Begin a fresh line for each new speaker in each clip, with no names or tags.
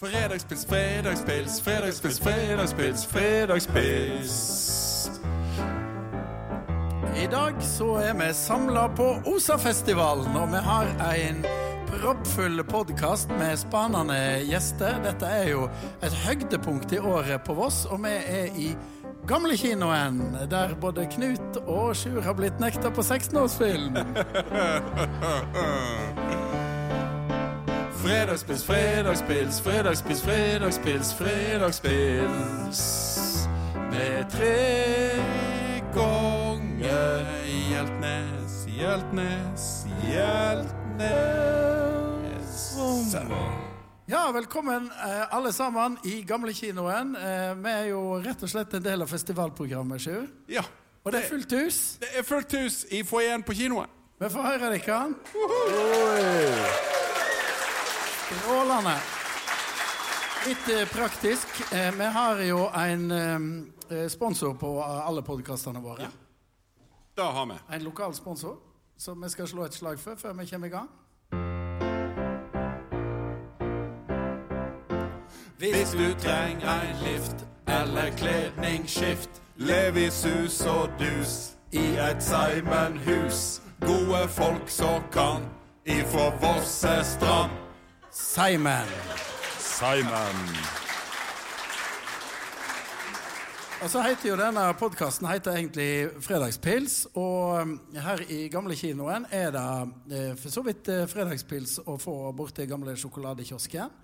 Fredagspils, fredagspils, fredagspils, fredagspils, fredagspils.
I dag så er vi samla på Osafestivalen, og vi har en proppfull podkast med spanende gjester. Dette er jo et høydepunkt i året på Voss, og vi er i Gamlekinoen, der både Knut og Sjur har blitt nekta på 16-årsfilm.
Fredagspils, fredagspils, fredagspils, fredagspils, fredagspils. Med tre ganger Hjeltnes, Hjeltnes, Hjeltnes.
Ja, velkommen eh, alle sammen i Gamlekinoen. Eh, vi er jo rett og slett en del av festivalprogrammet, Sjur.
Ja,
Og det er fullt hus.
det er fullt hus i foajeen på kinoen.
Vi får høre dere. Strålende. Litt eh, praktisk. Eh, vi har jo en eh, sponsor på alle podkastene våre. Ja.
Da har vi.
En lokal sponsor som vi skal slå et slag for før vi kommer i gang.
Hvis du trenger en lift eller kledningsskift, lev i sus og dus i et Simon-hus. Gode folk som kan ifra Vossestrand.
Simon.
Simon.
Og så heter jo denne podkasten egentlig Fredagspils. Og her i gamlekinoen er det eh, for så vidt eh, fredagspils å få borti gamle sjokoladekiosken.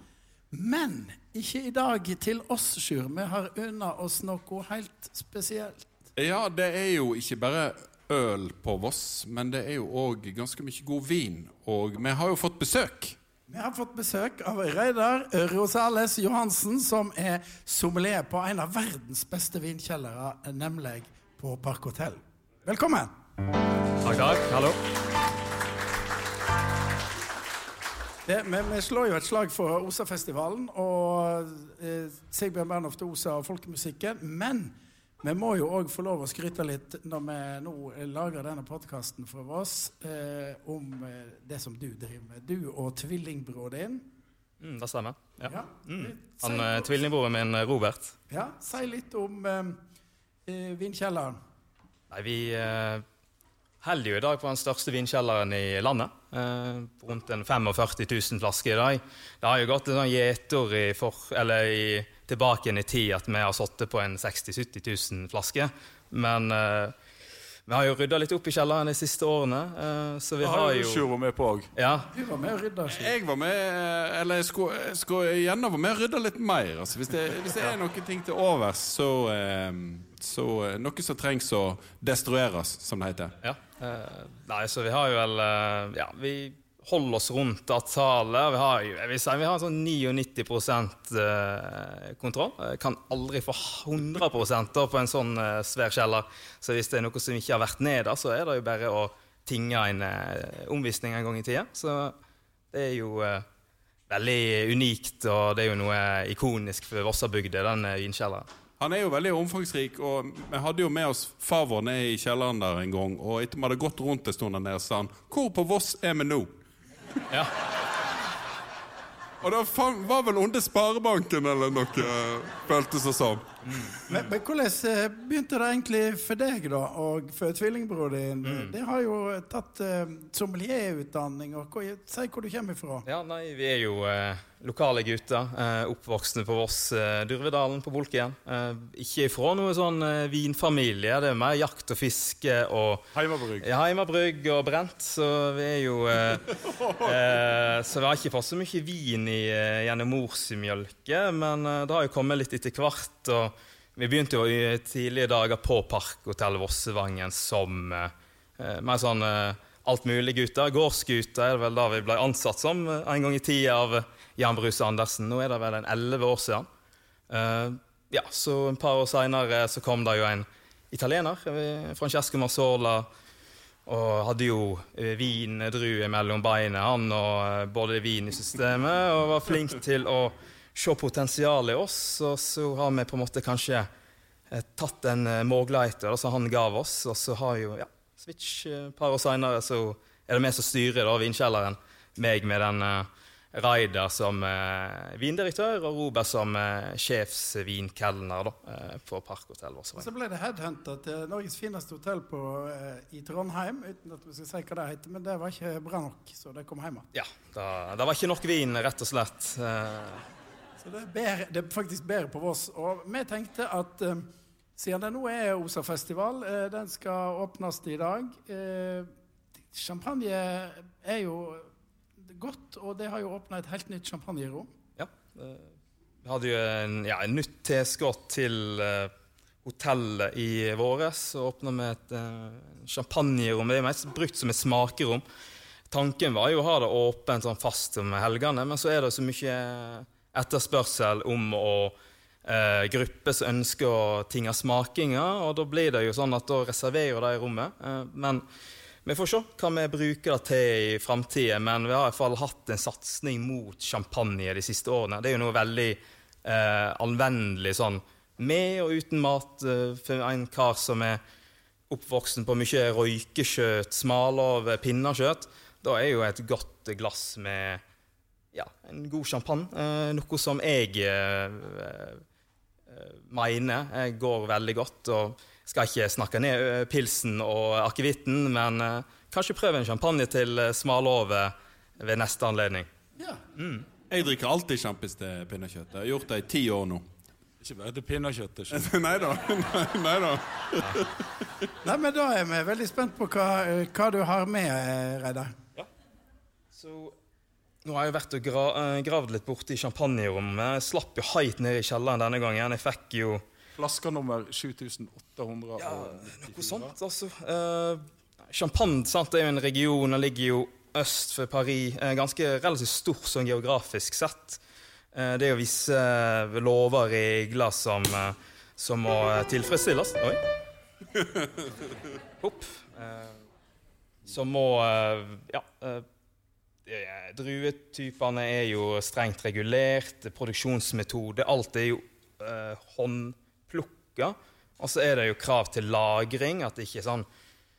Men ikke i dag til oss, Sjur. Vi har unna oss noe helt spesielt.
Ja, det er jo ikke bare øl på Voss, men det er jo òg ganske mye god vin. Og vi har jo fått besøk.
Vi har fått besøk av Reidar Rosales Johansen, som er sommelier på en av verdens beste vinkjellere, nemlig på Park Hotell. Velkommen!
Takk, takk. Hallo.
Det, vi, vi slår jo et slag for Osafestivalen og eh, Sigbjørn Bernhoft Osa og folkemusikken. Men vi må jo òg få lov å skryte litt når vi nå lager denne podkasten for oss, eh, om eh, det som du driver med. Du og tvillingbroren din.
Mm, det stemmer. Ja.
Ja.
Mm. Han eh, Tvillingbroren min, eh, Robert.
ja, si litt om eh, eh, vinkjelleren.
Nei, vi eh, holder jo i dag på den største vinkjelleren i landet. Eh, rundt en 45 000 flasker i dag. Det har jo gått en sånn gjetord i for, eller i, tilbake igjen i tid at vi har sittet på en 60 000-70 000 flasker. Men eh, vi har jo rydda litt opp i kjelleren de siste årene, eh, så vi har jo
vært med på òg.
ja,
Vi var med og rydda.
Jeg var med, eller jeg skulle, jeg skulle gjerne vært med og rydde litt mer. Altså, hvis, det, hvis det er noen ting til overs, så, eh, så eh, Noe som trengs å destrueres, som det heter.
Ja. eh, nei, så vi har jo vel eh, Ja, vi holder oss rundt tallet. Vi har jeg vil si, vi har sånn 99 eh, kontroll. Jeg kan aldri få 100 da på en sånn eh, svær kjeller. Så hvis det er noe som ikke har vært ned så er det jo bare å tinge en eh, omvisning en gang i tida. Så det er jo veldig unikt, og det er jo noe ikonisk for Vossabygda, den vinkjelleren.
Han er jo veldig omfangsrik, og vi hadde jo med oss far vår ned i kjelleren der en gang. Og etter vi hadde gått rundt en stund der nede, sa han 'Hvor på Voss er vi nå?'
Ja.
Og det var vel under Sparebanken eller noe, føltes det som.
Men, men hvordan eh, begynte det egentlig for deg, da? Og for tvillingbror din? Det har jo tatt uh, sommelierutdanning. og hvor- Si hvor du kommer fra.
Ja, nei, vi er jo uh, lokale gutter. Uh, oppvoksne på Voss, uh, Durvedalen, på Bolken. Eh, ikke ifra noe sånn vinfamilie. Det er mer jakt og fiske og
Heimabrygg.
ja, Heimabrygg og brent. Så vi er jo Så vi har ikke fått så mye vin i, gjennom morsmjølke, men det har jo kommet litt etter hvert. og vi begynte jo i tidlige dager på Parkhotell Vossevangen som eh, eh, mer sånn eh, altmulig-gutter. Gårdsgutter er det vel da vi ble ansatt som eh, en gang i tida av Jan Bruse Andersen. Nå er det vel en elleve år siden. Eh, ja, så et par år seinere så kom det jo en italiener, eh, Francesco Marsola, og hadde jo eh, vindruer mellom beina, han, og eh, både vin i systemet, og var flink til å se potensialet i oss. Og så har vi på en måte kanskje eh, tatt en muligheten Morgleiter som han gav oss, og så har jo ja, Switch eh, et par år seinere så er det vi som styrer da, vinkjelleren. Meg med den uh, Reidar som uh, vindirektør og Robert som uh, sjefsvinkelner eh, på parkhotellet
Og så ble det headhunta til Norges fineste hotell på, uh, i Trondheim, uten at vi skal si hva det heter, men det var ikke bra nok, så det kom hjem igjen.
Ja, det var ikke nok vin, rett og slett. Eh,
så det er, bedre, det faktisk bedre på Voss. Og vi tenkte at eh, siden det nå er Osafestival, eh, den skal åpnes i dag eh, Champagne er jo godt, og det har jo åpna et helt nytt champagnerom.
Ja. Vi hadde jo en, ja, en nytt tilskudd til uh, hotellet i våres. Og åpna med et uh, champagnerom. Det er mest brukt som et smakerom. Tanken var jo å ha det åpent sånn fast om helgene, men så er det så mye etterspørsel om å eh, gruppe som ønsker ting av smakinger, og da blir det jo sånn at da reserverer de rommet. Eh, men vi får se hva vi bruker det til i framtida, men vi har i hvert fall hatt en satsing mot champagne de siste årene. Det er jo noe veldig eh, anvendelig sånn med og uten mat eh, for en kar som er oppvoksen på mye røykekjøtt, smalov, pinnekjøtt. Da er jo et godt glass med ja, en god champagne eh, noe som jeg eh, eh mener jeg går veldig godt. og skal ikke snakke ned pilsen og akevitten, men kanskje prøve en champagne til smalåret ved neste anledning.
Ja. Mm. Jeg drikker alltid sjampis til pinnekjøtt. Jeg har gjort det i ti år nå.
Ikke bare til pinnekjøtt.
Nei da. Nei, da.
Nei, men da er vi veldig spent på hva, hva du har med, Reidar. Ja.
Så nå har jeg vært og gra gravd litt borti champagnerommet. Jeg slapp jo heit ned i kjelleren denne gangen. Jeg fikk jo
Flaske nummer 7894.
Ja, noe sånt, altså. Uh, Champagne sant, er jo en region, den ligger jo øst for Paris. Uh, ganske relativt stor sånn geografisk sett. Uh, det er jo visse lover og regler som, som må tilfredsstilles. Oi. Hopp. som må Ja. Druetypene er jo strengt regulert. Produksjonsmetode. Alt er jo eh, håndplukka. Og så er det jo krav til lagring. at Det ikke er sånn,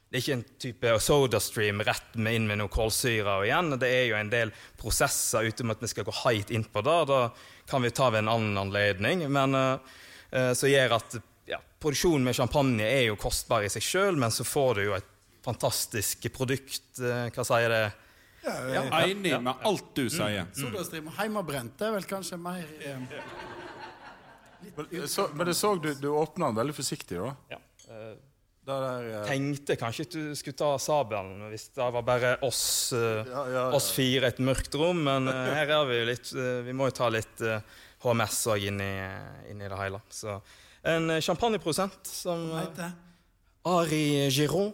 det er ikke en type sodastream rett med inn med noe kålsyre og igjen. Det er jo en del prosesser uten at vi skal gå heit inn på det. Da kan vi ta ved en annen anledning. Men uh, uh, så gjør at ja, produksjonen med champagne er jo kostbar i seg sjøl, men så får du jo et fantastisk produkt. Eh, hva sier det?
Ja, ja, Enig med alt du sier.
Mm. Sodastream heimebrent er vel kanskje mer
men, så, men det så du, du åpna den veldig forsiktig, da?
Ja. Uh, der, uh, tenkte kanskje ikke du skulle ta sabelen hvis det var bare oss, uh, ja, ja, oss fire i et mørkt rom, men her er vi jo litt Vi må jo ta litt HMS òg inn, inn, i det hele. Så en champagneprodusent som
heter
Ari Giron,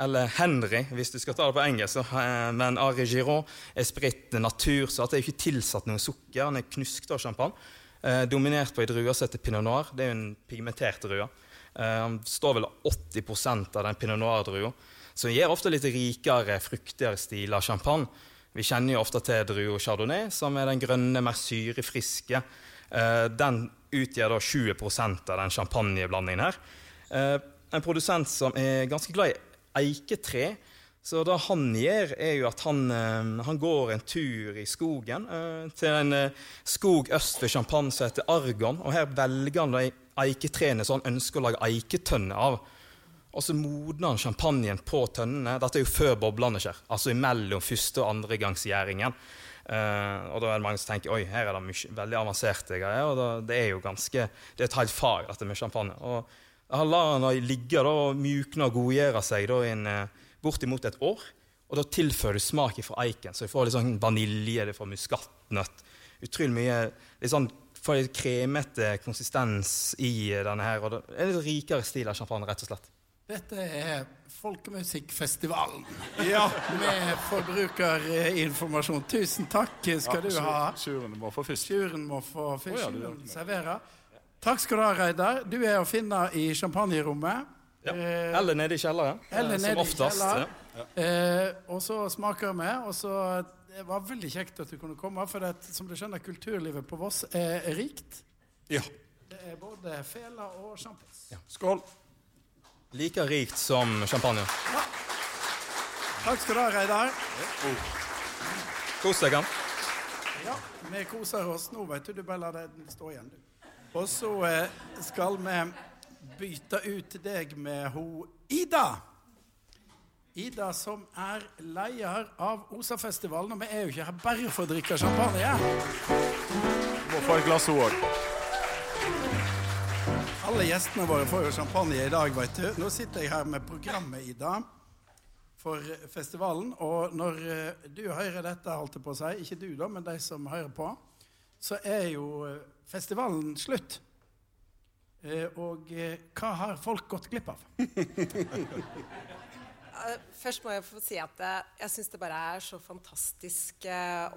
eller Henry hvis du skal ta det på engelsk. Men Ari Giron er spritt natur, så det er ikke tilsatt noe sukker. Han er knuskt av champagne. Eh, dominert på ei drue som heter pinot noir. Det er jo en pigmentert drue. Eh, han står vel 80% av den pinot noir-drua. som gir ofte litt rikere, fruktigere stil av champagne. Vi kjenner jo ofte til drua chardonnay, som er den grønne, mer syrefriske. Eh, den utgjør da 20% av den champagneblandingen her. En produsent som er ganske glad i eiketre. Så det han gjør, er jo at han, eh, han går en tur i skogen eh, til en eh, skog øst for Champagne som heter Argon. og Her velger han de eiketrærne som han ønsker å lage eiketønner av. Og så modner han champagnen på tønnene. Dette er jo før boblene skjer. Altså imellom første- og andregangsgjæringen. Uh, og da er det mange som tenker oi, her er det mye, veldig avanserte greier. Og da, det er jo ganske, det er et helt fag, dette med champagne. Og Han lar han ligge da, og mjukne og godgjøre seg da, i en bortimot et år. Og da tilfører du smak fra eiken, så du får litt sånn vanilje, du får muskatnøtt. Utrolig mye litt sånn, Får litt kremete konsistens i denne her. Og det er litt rikere stil av champagne, rett og slett.
Dette er Folkemusikkfestivalen ja. med forbrukerinformasjon. Tusen takk skal ja, du ha.
Sjuren må få fisk.
Sjuren må få fisk. Oh, ja, servere. Takk skal du ha, Reidar. Du er å finne i champagnerommet.
Ja. Eh, eller nede i kjelleren,
eller eh, som oftest. Ja. Eh, og så smaker vi, og så Det var veldig kjekt at du kunne komme, for det, som du skjønner, kulturlivet på Voss er rikt.
Ja.
Det er både fela og sjampis.
Ja. Skål. Like rikt som champagne. Ja.
Takk skal du ha, Reidar.
Kos deg.
Ja, vi koser oss nå, vet du. Du bare lar den stå igjen, du. Og så eh, skal vi bytte ut deg med ho Ida. Ida som er leder av Osafestivalen. Og vi er jo ikke her bare for å drikke champagne.
Må få et glass òg.
Alle gjestene våre får jo champagne i dag, vet du. Nå sitter jeg her med programmet, Ida, for festivalen. Og når eh, du hører dette, holdt jeg på å si, ikke du da, men de som hører på, så er jo eh, festivalen slutt. Eh, Og eh, hva har folk gått glipp av?
Eh, Først må jeg få si at jeg syns det bare er så fantastisk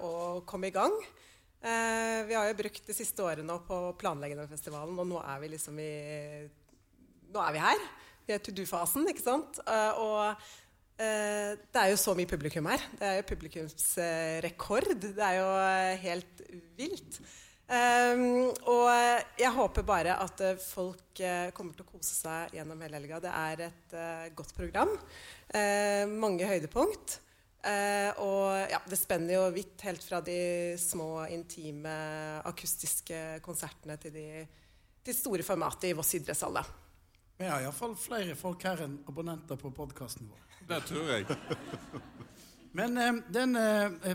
å komme i gang. Vi har jo brukt de siste årene på å planlegge den festivalen, og nå er vi liksom i Nå er vi her. Vi er to do-fasen, ikke sant? Og det er jo så mye publikum her. Det er jo publikumsrekord. Det er jo helt vilt. Um, og jeg håper bare at eh, folk uh, kommer til å kose seg gjennom hele helga. Det er et uh, godt program. Uh, mange høydepunkt. Eh, og ja, det spenner jo vidt, helt fra de små, intime, akustiske konsertene til de, de store formatet i Voss idrettshall.
Vi har iallfall flere folk her enn abonnenter på podkasten vår.
Det tror jeg.
Men den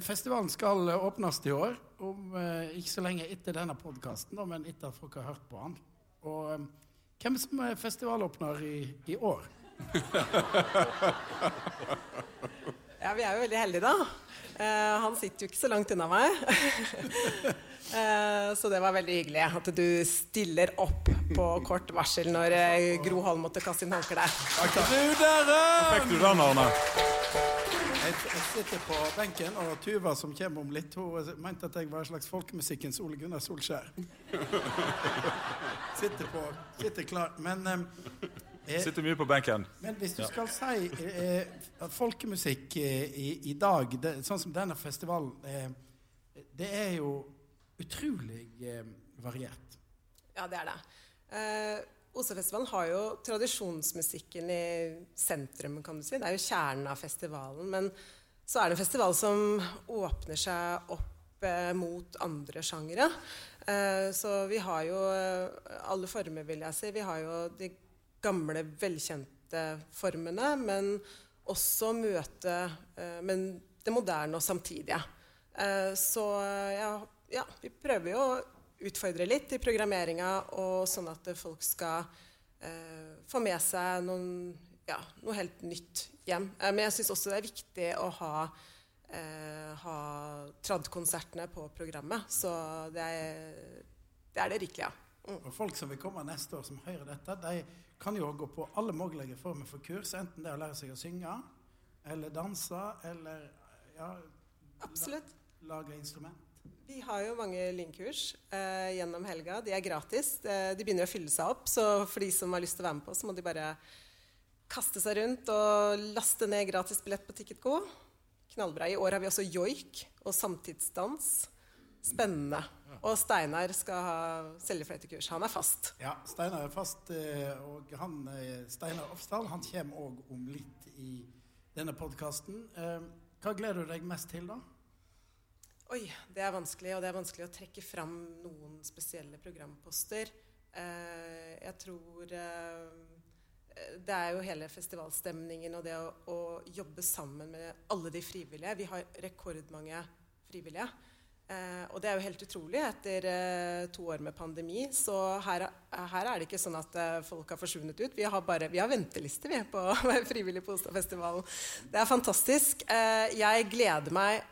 festivalen skal åpnes i år. Om eh, ikke så lenge etter denne podkasten, men etter at folk har hørt på den. Og eh, hvem som er festivalåpner i, i år?
Ja, vi er jo veldig heldige, da. Eh, han sitter jo ikke så langt unna meg. Eh, så det var veldig hyggelig at du stiller opp på kort varsel når eh, Gro Holm måtte kaste inn håndkleet.
Fikk du den, Arne?
Jeg, jeg sitter på benken, og Tuva som kommer om litt, hun mente at jeg var en slags folkemusikkens Ole Gunnar Solskjær. Sitter, på, sitter klar. Men, eh,
Sitter mye på benken.
men hvis du skal si eh, at folkemusikk eh, i, i dag, det, sånn som denne festivalen, eh, det er jo utrolig eh, variert.
Ja, det er det. Eh, Osefestivalen har jo tradisjonsmusikken i sentrum, kan du si. Det er jo kjernen av festivalen. Men så er det en festival som åpner seg opp eh, mot andre sjangere. Eh, så vi har jo eh, alle former, vil jeg si. Vi har jo de gamle, velkjente formene, men også møte eh, men det moderne og samtidige. Eh, så ja, ja, vi prøver jo å utfordre litt i programmeringa, og sånn at folk skal eh, få med seg noen, ja, noe helt nytt hjem. Eh, men jeg syns også det er viktig å ha, eh, ha trad-konsertene på programmet. Så det er det, er det rikelig av.
Og folk som vil komme neste år, som hører dette, de kan jo gå på alle mulige former for kurs. Enten det er å lære seg å synge, eller danse, eller ja,
Absolutt.
lage instrument.
Vi har jo mange lynkurs eh, gjennom helga. De er gratis. Eh, de begynner å fylle seg opp, så for de som har lyst til å være med på, så må de bare kaste seg rundt og laste ned gratisbillett på Ticketgo. Knallbra. I år har vi også joik og samtidsdans. Spennende. Og Steinar skal ha cellefløytekurs. Han er fast.
Ja, Steinar er fast, eh, og han, eh, Steinar Ofsdal han kommer òg om litt i denne podkasten. Hva gleder du deg mest til, da?
Oi, det er vanskelig, og det er vanskelig å trekke fram noen spesielle programposter. Eh, jeg tror eh, Det er jo hele festivalstemningen og det å, å jobbe sammen med alle de frivillige. Vi har rekordmange frivillige. Eh, og det er jo helt utrolig etter eh, to år med pandemi. Så her, her er det ikke sånn at eh, folk har forsvunnet ut. Vi har, bare, vi har ventelister vi, på frivillig på Ostafestivalen. Det er fantastisk. Eh, jeg gleder meg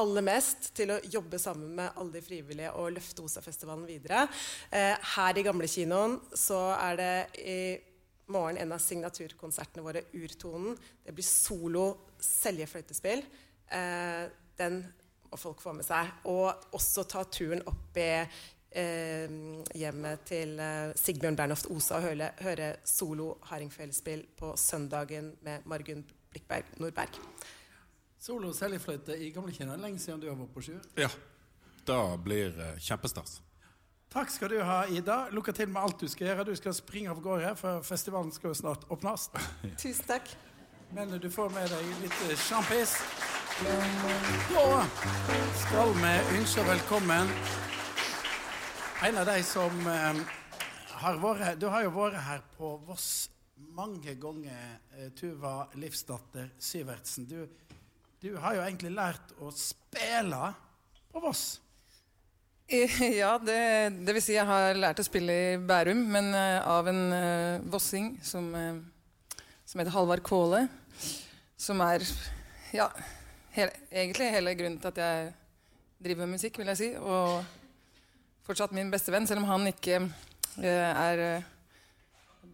aller mest til å jobbe sammen med alle de frivillige og løfte OSA-festivalen videre. Eh, her i gamlekinoen så er det i morgen en av signaturkonsertene våre, Urtonen. Det blir solo seljefløytespill. Eh, den må folk få med seg. Og også ta turen opp i eh, hjemmet til eh, Sigbjørn Bernhoft Osa og høre, høre solo hardingfelespill på søndagen med Margunn Blikkberg Nordberg.
Solo seljefløyte i gamlekinoen. Lenge siden du har vært på Sjur.
Ja. Det blir eh, kjempestas.
Takk skal du ha, Ida. Lykke til med alt du skal gjøre. Du skal springe av gårde, for festivalen skal jo snart åpnes.
Tusen takk.
Men du får med deg litt sjampis. Da skal vi ønske velkommen en av de som eh, har vært Du har jo vært her på Voss mange ganger, eh, Tuva Livsdatter Syvertsen. Du, du har jo egentlig lært å spille på Voss.
Ja, det, det vil si jeg har lært å spille i Bærum, men eh, av en uh, vossing som, uh, som heter Halvard Kåle. Som er ja, hele, egentlig hele grunnen til at jeg driver med musikk, vil jeg si. Og fortsatt min beste venn, selv om han ikke uh, er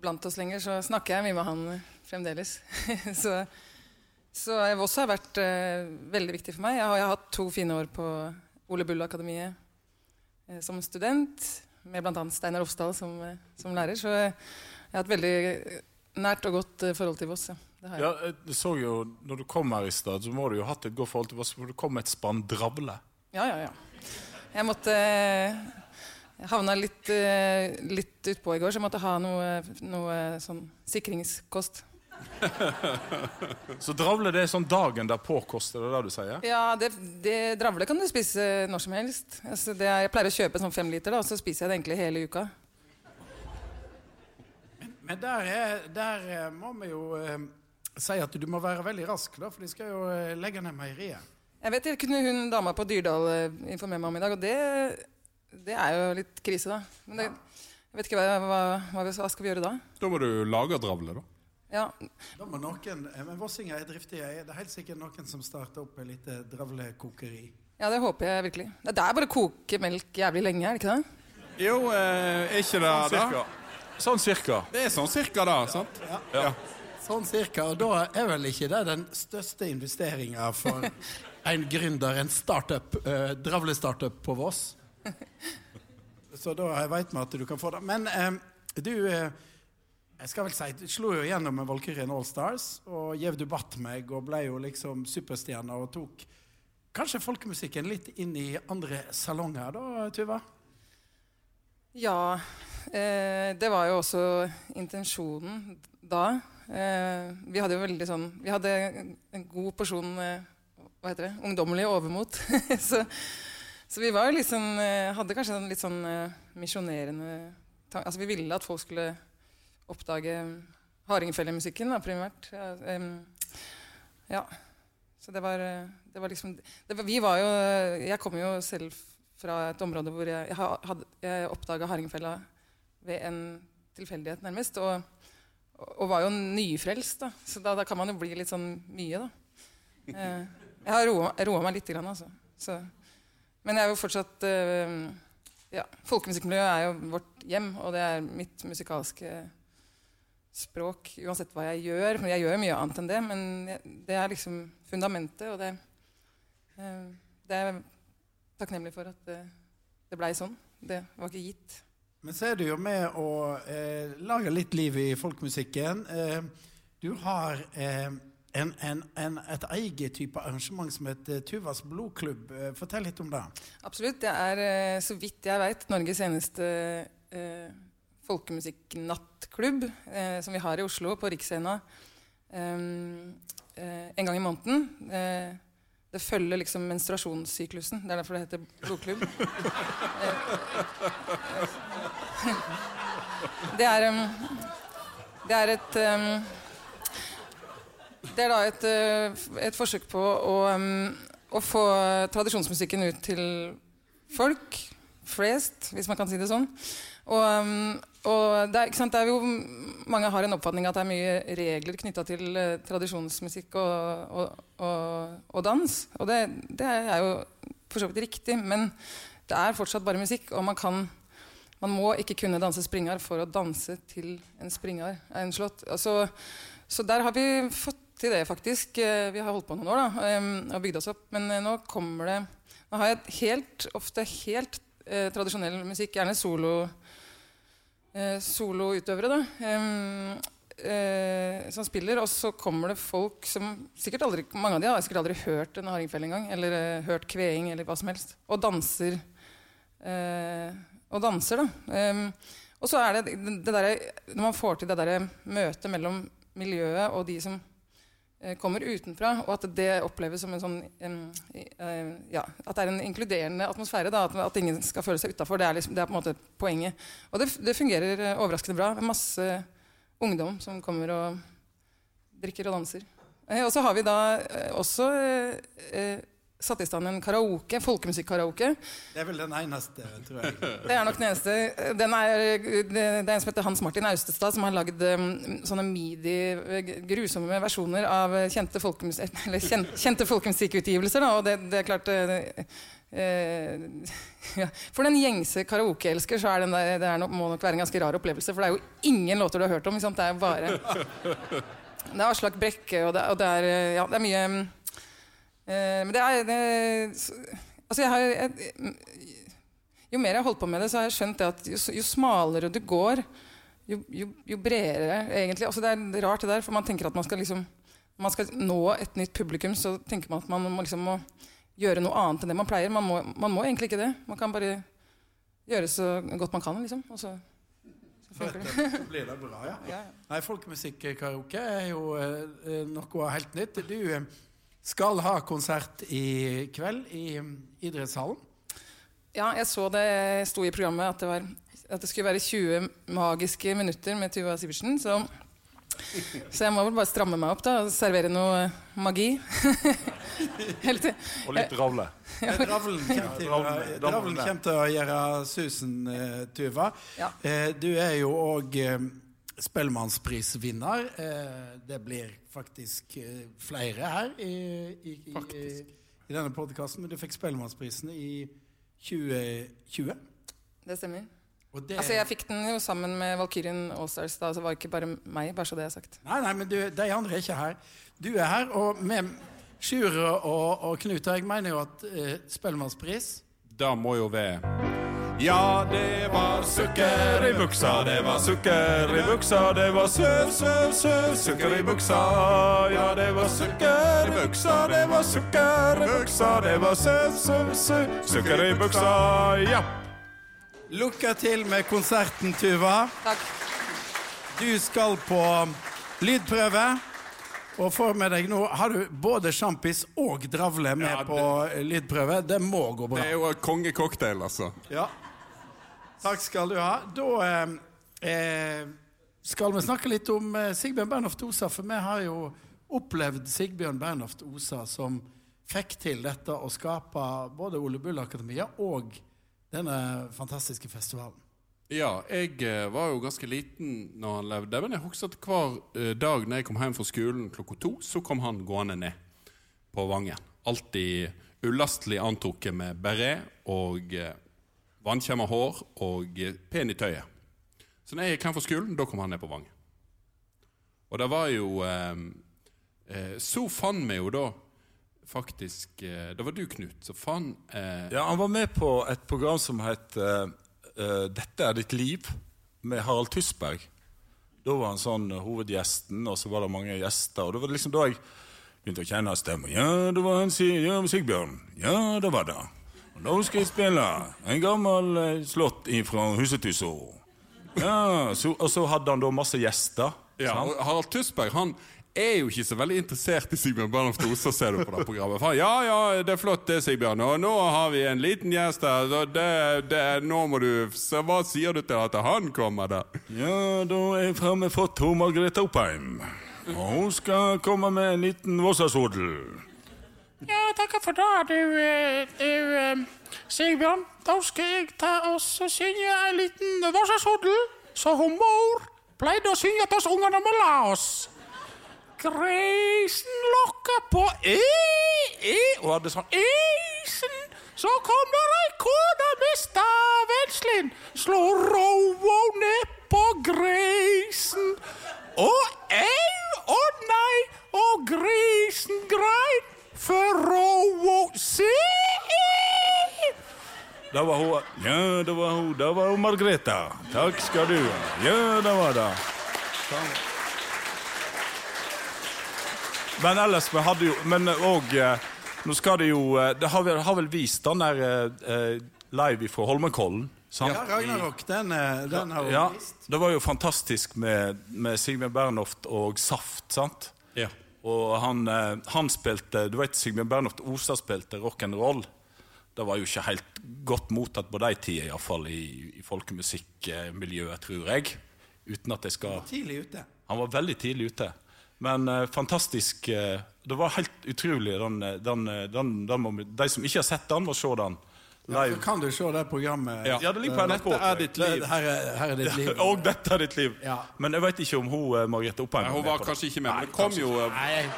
blant oss lenger, så snakker jeg mye med han fremdeles. så, så eh, Voss har vært eh, veldig viktig for meg. Jeg har, jeg har hatt to fine år på Ole Bull-akademiet eh, som student, med bl.a. Steinar Ofsdal som, eh, som lærer. Så jeg har hatt veldig nært og godt eh, forhold til Voss. Ja. Det har jeg.
Ja, jeg så jo, når du kom her i stad, så må du jo ha hatt et godt forhold til Voss, for du kom med et spann dravle.
Ja, ja, ja. Jeg måtte Jeg havna litt, eh, litt utpå i går, så jeg måtte ha noe, noe sånn sikringskost.
Så dravle det er sånn dagen derpå-kost, er det det du sier?
Ja, det, det dravle kan du spise når som helst. Altså, det er, jeg pleier å kjøpe sånn fem liter, da, og så spiser jeg det egentlig hele uka.
Men der, er, der eh, må vi jo eh, si at du må være veldig rask, da, for de skal jo eh, legge ned meieriet.
Jeg vet det kunne hun dama på Dyrdal eh, informere meg om i dag, og det, det er jo litt krise, da. Men det, jeg vet ikke hva, hva, hva, vi- hva skal vi gjøre da?
Da må du lage dravle, da.
Ja,
Da må noen, eh, men Vossinger er driftige. Det er helt sikkert noen som starter opp et lite dravlekokeri.
ja, det håper jeg virkelig. Det er bare å koke melk jævlig lenge, er det ikke det?
Jo, eh, er ikke det
Sånn
da?
Sånn cirka.
Det er sånn cirka da, sant?
Ja.
Sånn cirka. Og da er vel ikke det den største investeringa for en gründer, en startup, eh, dravle-startup på Voss. Så da veit vi at du kan få det. Men eh, du eh, jeg skal vel si, du slo jo gjennom med Valkyrien All Stars, og Gjev du batt meg og ble jo liksom superstjerne og tok kanskje folkemusikken litt inn i andre salonger da, Tuva?
Ja, eh, det var jo også intensjonen da. Eh, vi hadde jo veldig sånn Vi hadde en god porsjon eh, hva heter det, ungdommelig overmot. så, så vi var jo liksom eh, Hadde kanskje en litt sånn eh, misjonerende tanke Altså vi ville at folk skulle oppdage hardingfelemusikken, primært. Ja, um, ja. Så det var, eh, det var liksom det var, Vi var jo Jeg kom jo selv fra et område hvor jeg, jeg, jeg oppdaga hardingfela ved en tilfeldighet, nærmest. Og, og var jo nyfrelst, da. Så da, da kan man jo bli litt sånn mye, da. Eh, jeg har roa, meg litt, altså. Så, men jeg er jo fortsatt eh, ja, Folkemusikkmiljøet er jo vårt hjem, og det er mitt musikalske språk uansett hva jeg gjør. Men jeg gjør mye annet enn det, men det er liksom fundamentet, og det, eh, det er jeg takknemlig for at det, det blei sånn. Det var ikke gitt.
Men så er du jo med å eh, lage litt liv i folkemusikken. Eh, du har eh, en, en, en, et eget type arrangement som heter Tuvas blodklubb. Eh, fortell litt om det.
Absolutt. Det er, eh, så vidt jeg veit, Norges eneste eh, folkemusikknattklubb eh, som vi har i Oslo, på Riksscena, eh, eh, en gang i måneden. Eh, det følger liksom menstruasjonssyklusen. Det er derfor det heter blodklubb. Eh, det er um, Det er et um, Det er da et, et forsøk på å, å få tradisjonsmusikken ut til folk flest, hvis man kan si det sånn. Og, um, og det, er, sant, det er jo Mange har en oppfatning at det er mye regler knytta til uh, tradisjonsmusikk og, og, og, og dans. Og det, det er jo for så vidt riktig, men det er fortsatt bare musikk. Og man, kan, man må ikke kunne danse springar for å danse til en springar er en slått. Altså, så der har vi fått til det, faktisk. Eh, Vi har holdt på noen år da, og bygd oss opp. Men eh, nå kommer det Nå har jeg helt, ofte helt eh, tradisjonell musikk, gjerne solo soloutøvere, da. eh, som spiller, og så kommer det folk som sikkert aldri, Mange av de har sikkert aldri hørt en hardingfele engang, eller eh, hørt kveing, eller hva som helst, og danser. Eh, og danser, da. Og så er det det derre Når man får til det derre møtet mellom miljøet og de som eh, kommer utenfra, og at det oppleves som en sånn um, eh, ja, At det er en inkluderende atmosfære. Da, at, at ingen skal føle seg utafor. Det, liksom, det er på en måte poenget. Og det, det fungerer eh, overraskende bra. Det er Masse ungdom som kommer og drikker og danser. Eh, og så har vi da eh, også eh, eh, satt i stand en karaoke, folkemusikk-karaoke.
Det er vel den eneste, tror jeg.
Det er nok den eneste. Den er, det, er en som heter Hans Martin Austestad, som har lagd um, sånne midi, eh, grusomme versjoner av kjente, folkemus eller kjen, kjente folkemusikkutgivelser. Da, og det, det er klart det, uh, ja. For den gjengse karaokeelsker så er den der, det er nok, må nok være en ganske rar opplevelse. For det er jo ingen låter du har hørt om. Det er bare Det er Aslak Brekke, og det, og det er eh, Ja, det er mye um, eh, Men det er det, Altså, jeg har jeg, jo mer jeg har holdt på med det, så har jeg skjønt det at jo, jo smalere du går, jo, jo, jo bredere egentlig. Altså det er rart det der, for man tenker at man skal liksom man skal nå et nytt publikum, så tenker man at man må, liksom må gjøre noe annet enn det man pleier. Man må, man må egentlig ikke det. Man kan bare gjøre så godt man kan, liksom. Og så, så funker det.
Så blir det bra, ja.
Ja, ja.
Nei, folkemusikk-karaoke er jo eh, noe helt nytt. Du eh, skal ha konsert i kveld i idrettshallen.
Ja, jeg så det sto i programmet at det, var, at det skulle være 20 magiske minutter med Tuva Sivertsen. Så, så jeg må vel bare stramme meg opp da, og servere noe magi.
Og litt ravle.
Ja. Dravlen til, å- kommer til å gjøre susen, eh, Tuva.
Ja.
Eh, Du er jo òg Spellemannsprisvinner. Eh, Det blir faktisk eh, flere her i, i, i, i, denne podkasten. Men du fikk Spellemannsprisen i 2020.
Det stemmer.
Og det,
Altså, jeg fikk den jo sammen med Valkyrien Allstars, da, så det var ikke bare meg. bare så det er sagt.
Nei, nei, men du, de andre er ikke her. Du er her, og med Sjure og, og Knut og jeg mener jo at eh, Spellemannspris
Det må jo være
Ja, det var sukker i buksa, det var sukker i buksa, det var søv, søv, søv, sukker i buksa. Ja, det var sukker i buksa, det var sukker i buksa, det var søv, søv, søv, sukker i buksa, ja.
Lykke til med konserten, Tuva.
Takk.
Du skal på lydprøve. Og får med deg nå Har du både sjampis og dravle med
Ja, det-
på lydprøve? Det må gå bra.
Det er jo kongecocktail, altså.
Ja. Takk skal du ha. Da eh, eh, skal vi snakke litt om eh, Sigbjørn Bernhoft Osa, for vi har jo opplevd Sigbjørn Bernhoft Osa som fikk til dette å skape både Ole Bull Akademia og denne fantastiske festivalen.
Ja, jeg eh, var jo ganske liten når han levde, men jeg husker at hver dag når jeg kom hjem fra skolen klokka to, så kom han gående ned på Vangen. Alltid ulastelig antrukket med beret og vannkjemma hår og eh, pen i tøyet. Så når jeg gikk hjem fra skolen, da kom han ned på Vang. Og det var jo eh, eh, Så fant vi jo da faktisk eh, Det var du, Knut, som fant eh,
Ja, Han var med på et program som het eh, 'Dette er ditt liv' med Harald Tysberg. Da var han sånn hovedgjesten, og så var det mange gjester. Og det var liksom da jeg begynte å kjenne stemmen. Ja, det var han ja, Sigbjørn. Ja, det var det. Nå skal jeg spille en gammel slott slått fra Husetysso. Ja, så, og så hadde han da masse gjester.
Ja, og Harald Tusberg han er jo ikke så veldig interessert i Sigbjørn Bernhoft Osa, ser du på det programmet. For ja, ja, det er flott det, Sigbjørn. Og nå har vi en liten gjest her. Så det, det, nå må du Så hva sier du til at han kommer, da?
Ja, da er jeg framme fått hun Margrethe Oppheim. Og hun skal komme med en liten Vossasodel.
Ja, takker for det, du, eh, du eh, Sigbjørn. Da skal jeg ta og synge en liten varselsodel, så hun mor pleide å synge til oss ungene må la oss. Greisen lokker på e, e, og hadde sånn Isen, så kommer ei kone med stavenslin, slår roa ned på greisen. Og au og nei, og grisen grein for å si.
Da var hun Ja, det var hun. Det var hun Margrethe. Takk skal du ha. Ja, det var det. Men ellers, vi hadde jo Men òg Nå skal det jo eh, Det har har vel vist den der eh, eh, live fra Holmenkollen. Sant?
Ja, Ragnarok, den, eh, den har hun
Ja,
vist.
det var jo fantastisk med, med Sigmund Bernhoft og Saft, sant?
Ja.
Og han, eh, han spilte Du vet Sigbjørn Bernhoft Osa spilte rock'n'roll. Det var jo ikke helt godt mottatt på de tider, iallfall i, i folkemusikkmiljøet, tror jeg. Uten at jeg skal
Tidlig ute.
Han var veldig tidlig ute. Men uh, fantastisk Uh, Det var helt utrolig. Den, den, den, den de som ikke har sett den, må se den.
Så
Ja,
kan du se det programmet.
Ja, det ligger på NRK.
Dette er ditt liv.
Her er, her er ditt liv.
Og dette er ditt liv.
Ja.
Men jeg vet ikke om hun eh, Margrethe Oppheim
hun var kanskje ikke med, men det kom jo eh,
Nei, jeg,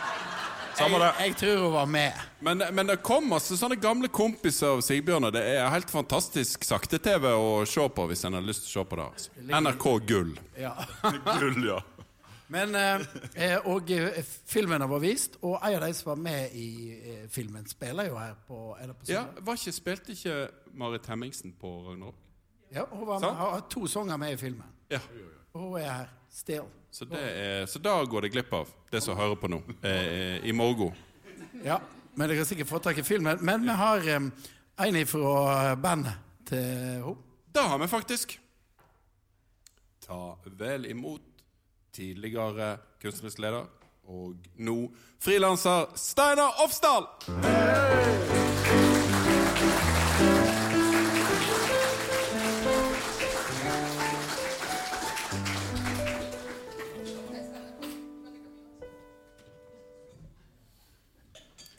det.
jeg, tror hun var med.
Men, men det kom masse sånne gamle kompiser av Sigbjørn, og det er helt fantastisk sakte-TV å se på hvis en har lyst til å se på det. Altså. NRK Gull.
Ja.
Gull, ja.
Men eh, eh, Og filmene filmen var vist, og en av de som var med i eh, filmen, spiller jo her på på
Ja, var ikke, Spilte ikke Marit Hemmingsen på Ragnarok?
Ja, hun var med, har to sanger med i filmen.
Ja.
Og hun er her. Still.
Så, det er, så da går det glipp av det som hører på nå, eh, i morgen.
Ja, men dere har sikkert fått tak i filmen. Men vi har eh, en fra bandet til henne.
Det har vi faktisk. Ta vel imot tidligere kunstnerisk leder og nå frilanser Steinar Ofsdal!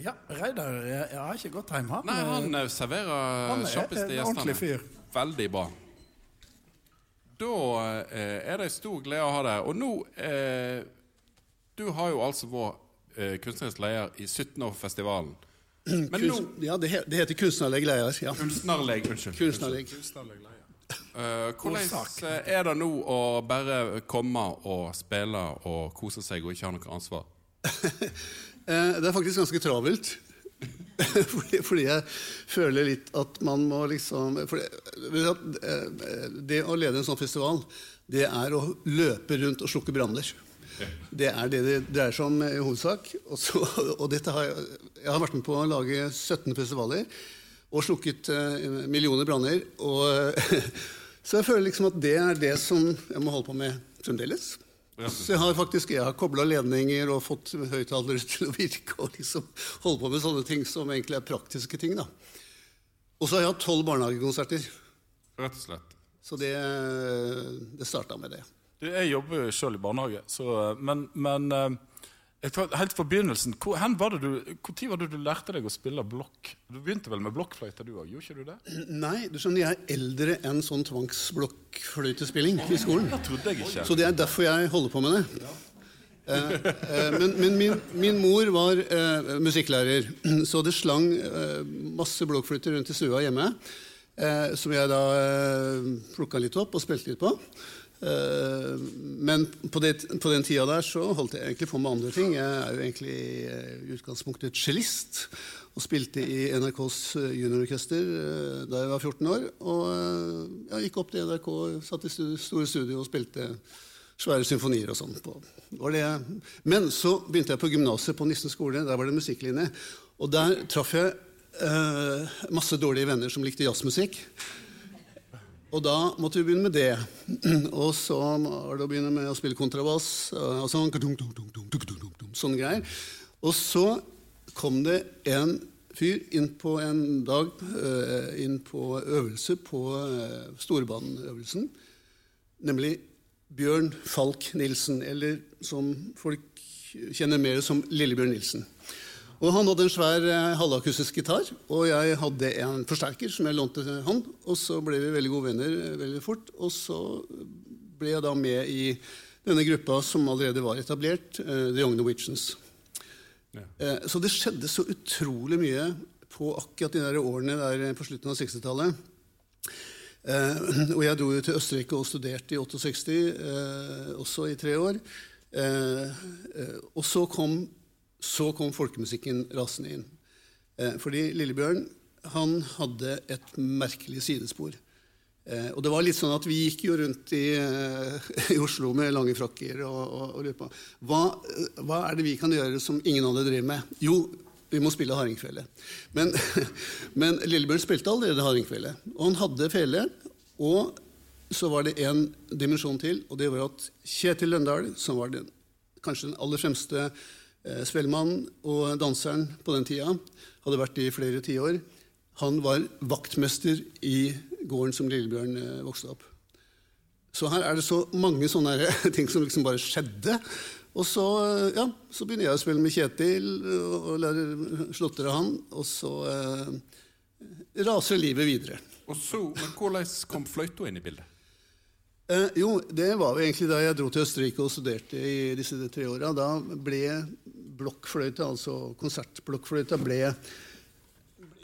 Ja, Reidar har ikke gått hjem, han.
Nei, han eh, serverer
er
kjappest
en
til
ordentlig
gjestene.
fyr.
Veldig bra. Da eh, er det en stor glede å ha deg. Og nå eh, Du har jo altså vært eh, kunstnerisk leder i 17 år for festivalen. Men nå
ja, det, he, det heter kunstnerlig leder. Ja.
Kunstnerleg, unnskyld.
Kunstnerlegg.
Eh, hvordan eh, er det nå å bare komme og spille og kose seg og ikke ha noe ansvar?
Eh, det er faktisk ganske travelt. fordi, fordi jeg føler litt at man må liksom eh, Det å lede en sånn festival, det er å løpe rundt og slukke branner. Det er det det dreier seg om i hovedsak. Og, så, og dette har jeg, jeg har vært med på å lage 17 festivaler og slukket eh, millioner branner. Så jeg føler liksom at det er det som jeg må holde på med fremdeles. Så jeg har faktisk jeg har kobla ledninger og fått høyttalere til å virke og liksom holde på med sånne ting som egentlig er praktiske ting. da. Og så har jeg hatt tolv barnehagekonserter.
Rett og slett.
Så det, det starta med det.
Du, Jeg jobber jo sjøl i barnehage, så, men, men eh, helt fra begynnelsen hvor, var det du, hvor var det du lærte deg å spille blokk? Du begynte vel med blokkfløyte, du òg? Gjorde ikke du det?
Nei, du skjønner, jeg er eldre enn sånn tvangsblokkfløytespilling i skolen.
Det trodde jeg ikke.
Så det er derfor jeg holder på med det. Eh, eh, men men min, min mor var eh, musikklærer, så det slang eh, masse blokkfløyter rundt i stua hjemme. Eh, som jeg da eh, plukka litt opp og spilte litt på. Eh, men på, det, på den tida der så holdt jeg egentlig på med andre ting. Jeg er jo egentlig eh, i utgangspunktet cellist og spilte i NRKs eh, juniororkester da jeg var 14 år. Og jeg gikk opp til NRK, satt i store studio og spilte svære symfonier og sånn. Men så begynte jeg på gymnaset på Nissen skole. Der var det musikklinje. Og der traff jeg eh, masse dårlige venner som likte jazzmusikk. Og da måtte vi begynne med det. Og så var det å begynne med å spille kontrabass. Og sånn, sånne greier. Og så kom det en fyr inn på en dag eh, inn på øvelse på storbaneøvelsen, nemlig Bjørn Falk Nilsen, eller som folk kjenner mer som Lillebjørn Nilsen. Og Han hadde en svær eh, halvakustisk gitar, og jeg hadde en forsterker som jeg lånte til han. Og så ble vi veldig gode venner eh, veldig fort. Og så ble jeg da med i denne gruppa som allerede var etablert, eh, The Young Norwegians. Ja. Så det skjedde så utrolig mye på akkurat de der årene der på slutten av 60-tallet. Eh, og jeg dro jo til Østerrike og studerte i 68, eh, også i tre år. Og så kom, så kom folkemusikken rasende inn. Eh, fordi Lillebjørn han hadde et merkelig sidespor. Eh, og det var litt sånn at Vi gikk jo rundt i, eh, i Oslo med lange frakker og, og, og lurte på hva, hva er det vi kan gjøre som ingen andre driver med. Jo, vi må spille hardingfele. Men, men Lillebjørn spilte allerede hardingfele. Og han hadde fele. Og så var det en dimensjon til, og det var at Kjetil Løndal, som var den, kanskje den aller fremste Spellemann og danseren på den tida hadde vært i flere tiår. Han var vaktmester i gården som Lillebjørn eh, vokste opp. Så her er det så mange sånne ting som liksom bare skjedde. Og så, eh, ja, så begynner jeg å spille med Kjetil og, lærer slåtter av han. Og så eh, raser livet videre.
Og så, Hvordan kom fløyta inn i bildet?
Eh, jo, det var jo egentlig da jeg dro til Østerrike og studerte i disse tre åra. Da ble blokkfløyta, altså konsertblokkfløyta, ble,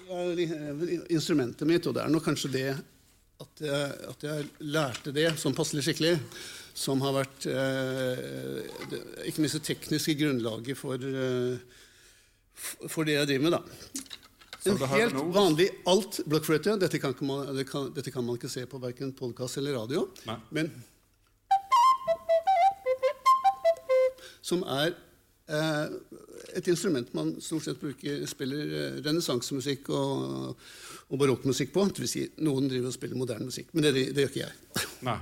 ble eh, instrumentet mitt. Og det er nok kanskje det at jeg, at jeg lærte det sånn passelig skikkelig, som har vært eh, det, ikke minst det tekniske grunnlaget for, eh, for det jeg driver med, da. En helt
noe-
vanlig alt-blokkfløyte. Dette, kan man- det dette kan man ikke se på verken podkast eller radio.
Nei.
Men Som er eh, et instrument man stort sett bruker, spiller eh, renessansemusikk og, og barokkmusikk på. Det vil si, noen driver og spiller moderne musikk, men det, det gjør ikke jeg.
Nei.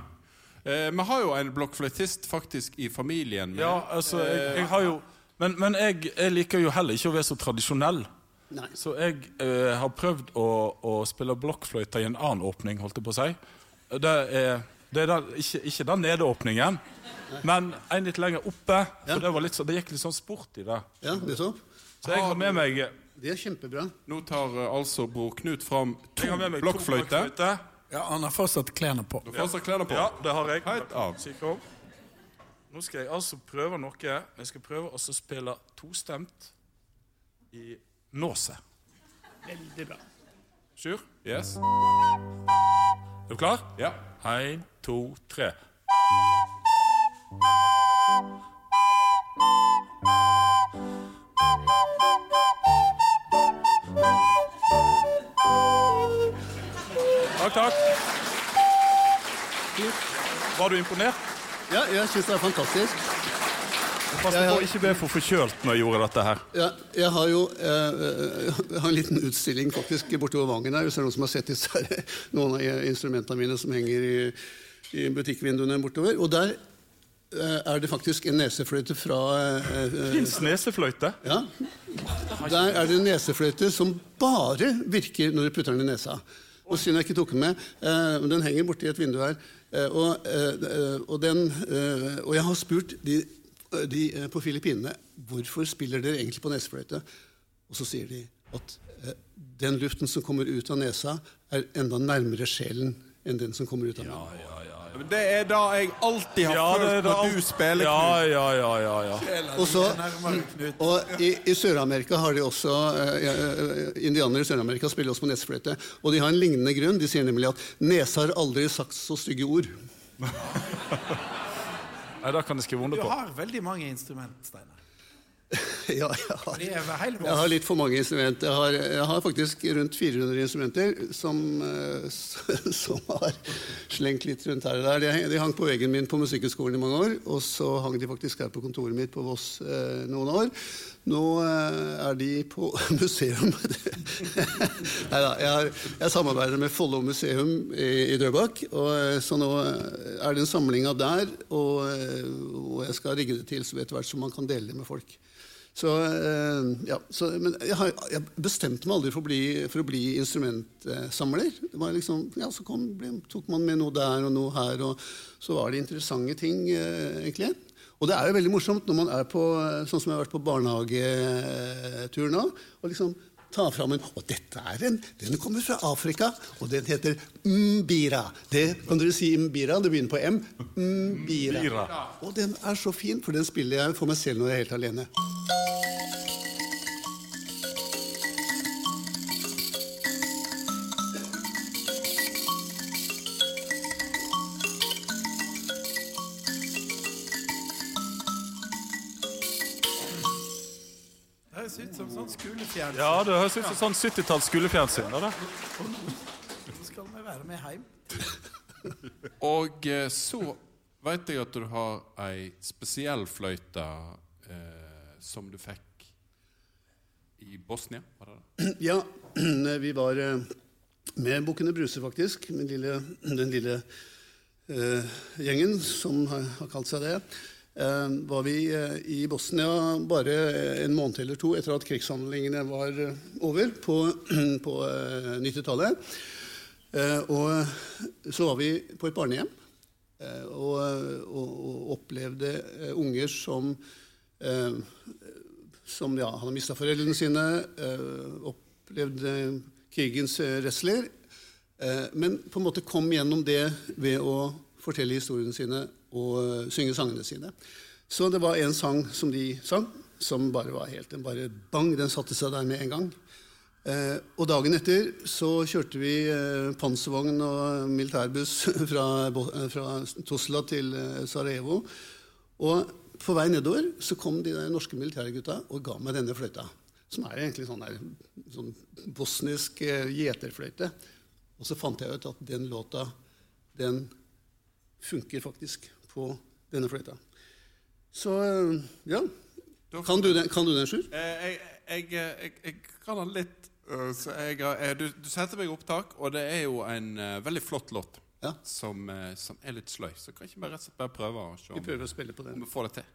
Eh, Vi har jo en blokkfløytist faktisk i familien. med-
Ja, altså, jeg, jeg har jo Men, men jeg, jeg liker jo heller ikke å være så tradisjonell.
Nei.
Så jeg eh, har prøvd å, å spille blokkfløyte i en annen åpning, holdt jeg på å si. Det er, det er den, ikke, ikke den nedeåpningen, men en litt lenger oppe. For
Ja.
det, var litt, så- det gikk litt sånn sport i det.
Ja, det
Så så jeg har med meg,
Det er kjempebra.
Nå tar uh, altså bror Knut fram to blokkfløyter.
Ja, Han har fortsatt klærne på.
Du har fortsatt klærne på.
Ja, det har jeg.
Heit av.
Nå skal jeg altså prøve noe. Jeg skal prøve å spille tostemt i nåse.
Veldig bra.
Sjur,
Yes.
er du klar?
Ja.
Én, to, tre. Takk, takk. Var du imponert?
Ja, jeg syns det er fantastisk.
Pass på ikke bli for forkjølt når jeg gjorde dette her.
Ja, jeg har jo eh, jeg har en liten utstilling faktisk bortover Vangen her. Hvis det er noen som har sett disse, her, noen av instrumentene mine som henger i, i butikkvinduene bortover. Og der eh, er det faktisk en nesefløyte fra eh, eh,
Fins nesefløyte?
Ja. Der er det en nesefløyte som bare virker når du putter den i nesa. Og synd jeg ikke tok den med. Eh, den henger borti et vindu her. Eh, og, eh, og, den, eh, og jeg har spurt de, de eh, på Filippinene hvorfor spiller dere egentlig på nesefløyte. Og så sier de at eh, den luften som kommer ut av nesa, er enda nærmere sjelen enn den som kommer ut av munnen.
ja. Det er da jeg alltid har
Ja,
følt når
alt-
du spiller, Knut.
ja, ja, ja, ja.
Og så Og I, i Sør-Amerika har de også eh, eh, Indianere i Sør-Amerika spiller også på nesefløyte. Og de har en lignende grunn. De sier nemlig at nesa har aldri sagt så stygge ord.
Nei, da kan jeg skrive under
Du har veldig mange instrument, Steinar.
ja, jeg har, jeg har litt for mange instrumenter. Jeg har, jeg har faktisk rundt 400 instrumenter som, eh, som har slengt litt rundt her og der. De, de hang på veggen min på Musikkhøgskolen i mange år, og så hang de faktisk her på kontoret mitt på Voss eh, noen år. Nå eh, er de på museum. Neida, jeg, jeg samarbeider med Follo museum i, i Drøbak, og, eh, så nå er det en samling av der, og, eh, og jeg skal rigge det til så etter hvert som man kan dele det med folk. Så, eh, ja, så, men jeg, har, jeg bestemte meg aldri for å bli, for å bli instrumentsamler. Det var liksom, ja, så kom, ble, tok man med noe der og noe her, og så var det interessante ting, eh, egentlig. Og det er jo veldig morsomt når man er på sånn som jeg har vært på barnehagetur nå, ta fram en Og dette er en Den kommer fra Afrika, og den heter mbira. Det kan dere si mbira? Det begynner på M. Mbira. Og den er så fin, for den spiller jeg for meg selv når jeg er helt alene.
Skolefjernsyn.
Ja, det høres ut som sånn 70-talls skolefjernsyn. da, det.
Skal vi være med hjem?
Og eh, så veit jeg at du har ei spesiell fløyte eh, som du fikk i Bosnia. Var det det?
Ja, vi var eh, med Bukkene Bruse, faktisk. Med lille, den lille eh, gjengen som har, har kalt seg det. Eh, var vi eh, i Bosnia bare en måned eller to etter at krigshandlingene var eh, over på, på eh, 90-tallet. Eh, og så var vi på et barnehjem eh, og, og, og opplevde unger som som ja, har mista foreldrene sine, opplevde krigens redsler, men på en måte kom gjennom det ved å fortelle historiene sine og eh, synge sangene sine. Så det var en sang som de sang, som bare var helt den bare bang, den satte seg der med en gang. Eh, og dagen etter så kjørte vi eh, panservogn og militærbuss fra, eh, fra Tosla til eh, Sarajevo. Og på vei nedover så kom de der norske militærgutta og ga meg denne fløyta. Som er egentlig sånn, der, sånn bosnisk eh, gjeterfløyte. Og så fant jeg ut at den låta, den funker faktisk på denne fløyta. Så eh, ja. Kan du den, kan du den Sjur?
Eh, jeg, jeg, jeg, jeg kan den litt. eh, du, du setter meg i opptak, og det er jo en veldig flott låt.
Ja.
Som, som er litt sløy. Så kan ikke vi rett og slett bare prøve å se
Vi
om,
prøver å spille på
om vi får det til.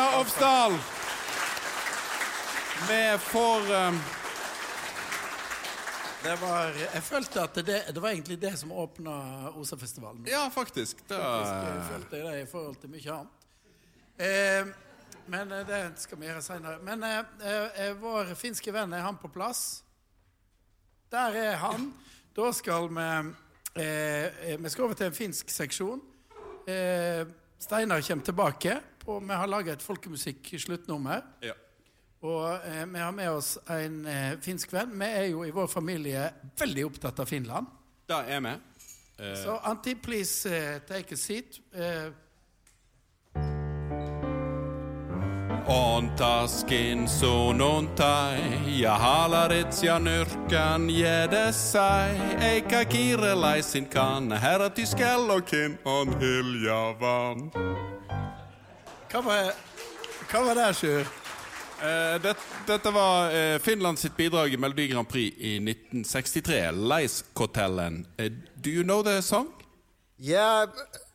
Steinar Ofsdal. Vi får um...
Det var, jeg følte at det, det var egentlig det som åpna OSA-festivalen.
Ja, faktisk. Det,
Jeg følte det i forhold til mye annet. Eh, men eh, det skal vi gjøre seinere. Men eh, eh, vår finske venn, er han på plass? Der er han. Da skal vi eh, Vi skal over til en finsk seksjon. Eh, Steinar kommer tilbake. Og vi har laga et folkemusikk-sluttnummer.
ja.
Og eh, vi har med oss en eh, finsk venn. Vi er jo i vår familie veldig opptatt av Finland.
Det er vi. Uh...
Så Antti, please uh, take a seat. Uh...
On taskin sunnuntai ja halaritsja nyrkän jedessäi, eikä kiirelaisinkaan herätys kellokin on hiljavan.
Hva, var, hva var det, Sjur?
Uh, det, dette var uh, Finland sitt bidrag i Melodi Grand Prix i 1963, Leiskotellen. Uh, do you know the song?
Yeah,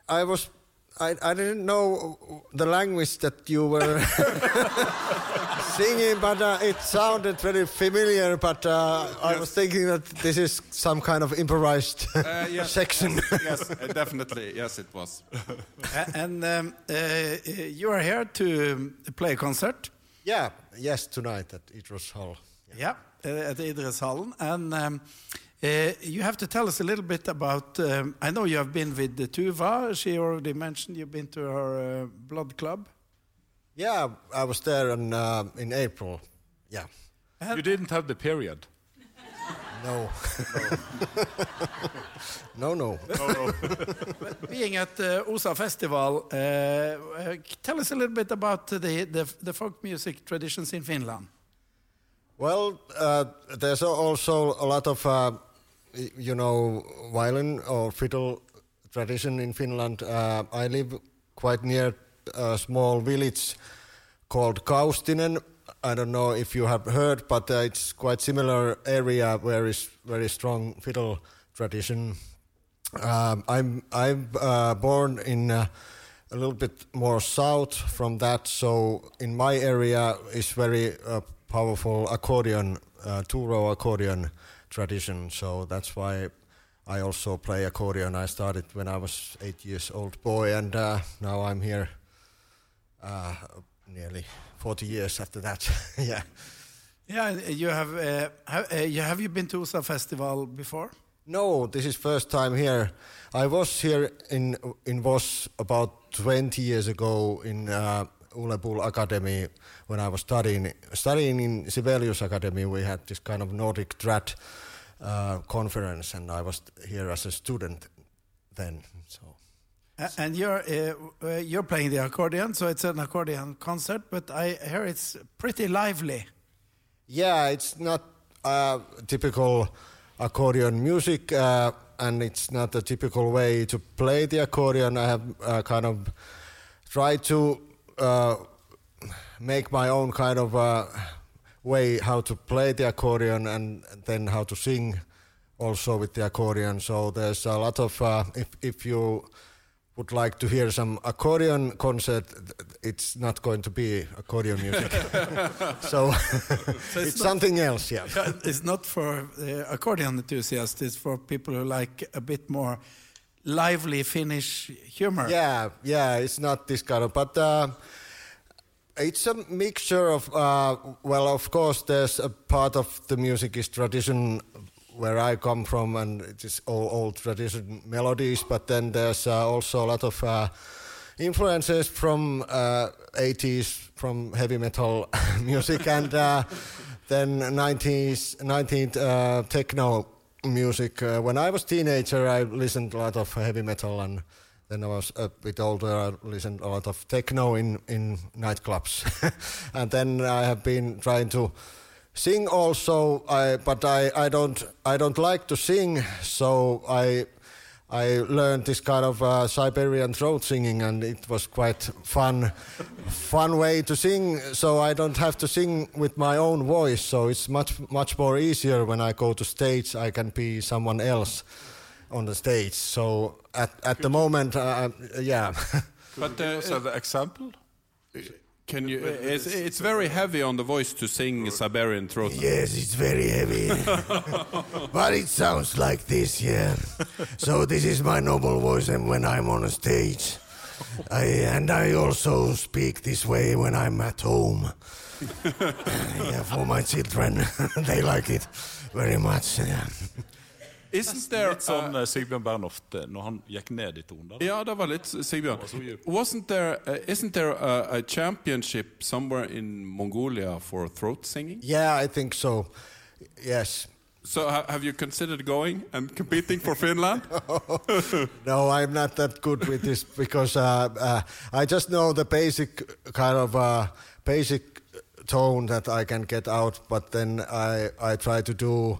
I was. I, I didn't know the language that you were singing, but uh, it sounded very familiar. But uh, I was thinking that this is some kind of improvised
Uh, yes.
section.
yes, uh, definitely. Yes, it was.
And um, uh, you are here to um, play a concert.
yeah, yes, tonight at Idros Hall.
Yeah, uh, at Idrettshallen. And um, uh, you have to tell us a little bit about. Um, I know you have been with the Tuva. She already mentioned you've been to her uh, blood club.
Yeah, I was there in, uh, in April. Yeah.
You didn't have the period.
No. no, no. No.
Being at uh, OSA Festival, uh, uh, tell us a little bit about the, the, the folk music traditions in Finland.
Well, uh, there's also a lot of, uh, you know, violin or fiddle tradition in Finland. Uh, I live quite near a small village called Kaustinen. I don't know if you have heard, but uh, it's quite similar area where is very strong fiddle tradition. Um, I'm I'm uh, born in uh, a little bit more south from that, so in my area is very uh, powerful accordion, uh, two-row accordion tradition. So that's why I also play accordion. I started when I was eight years old boy, and uh, now I'm here uh, nearly 40 years after that. yeah.
Yeah, you have. Uh, have, uh, you, have you been to OSA Festival before?
No, this is first time here. I was here in in Voss about 20 years ago in uh, Ulebull Academy when I was studying studying in Sibelius Academy. We had this kind of Nordic Trad uh, conference, and I was here as a student then. So
And you're uh, uh, you're playing the accordion, so it's an accordion concert. But I hear it's pretty lively.
yeah, it's not uh, typical accordion music, uh, and it's not a typical way to play the accordion. I have uh, kind of tried to uh, make my own kind of way how to play the accordion and then how to sing also with the accordion. So there's a lot of if if you would like to hear some accordion concert, it's not going to be accordion music. so it's,
not-
something else, yeah.
it's not for uh, accordion enthusiasts. It's for people who like a bit more lively Finnish humor.
Yeah, yeah, it's not this kind of, but uh, it's a mixture of, uh, well, of course, there's a part of the music is tradition where I come from, and it is all old tradition melodies, but then there's uh, also a lot of uh, influences from uh, 80s, from heavy metal music, and uh, then 90s, 19th uh, techno music. Uh, when I was teenager, I listened a lot of heavy metal, and then I was a bit older. I listened a lot of techno in in nightclubs, and then I have been trying to sing also. I, but I, I don't I don't like to sing, so I. I learned this kind of uh, Siberian throat singing, and it was quite fun, fun way to sing. So I don't have to sing with my own voice. So it's much much more easier when I go to stage. I can be someone else on the stage. So at at the moment, uh, yeah.
But
Give
uh,
us an example.
Can you? Uh, it's, it's very heavy on the voice to sing Siberian throat.
Yes, it's very heavy. but it sounds like this, yeah. So this is my noble voice and when I'm on a stage. I, and I also speak this way when I'm at home. yeah, for my children. they like it very much. Yeah.
Isn't there?
Litt sånn uh, Sigbjørn Bernhoft eh, når han gikk ned i tonen. der.
Yeah, det var litt Sigbjørn. Wasn't there? Uh, isn't there a, a championship somewhere in Mongolia for throat singing?
yeah, I think so. Yes.
So ha- have you considered going and competing for Finland?
No, I'm not that good with this because uh, uh, I just know the basic kind of uh, basic tone that I can get out, but then I I try to do.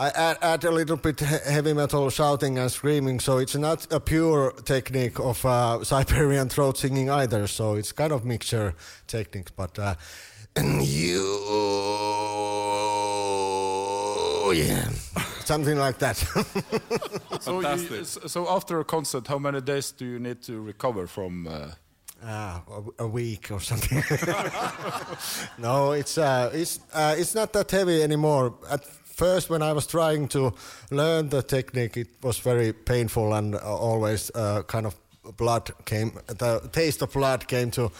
I add, add a little bit heavy metal shouting and screaming, so it's not a pure technique of uh, Siberian throat singing either. So it's kind of mixture techniques, but uh, you, yeah, something like that.
So, you,
Fantastic.
so so after a concert, how many days do you need to recover from? Uh,
Ah, a, a week or something. no, it's uh, it's uh, it's not that heavy anymore. At first, when I was trying to learn the technique, it was very painful and uh, always uh, kind of blood came. The taste of blood came to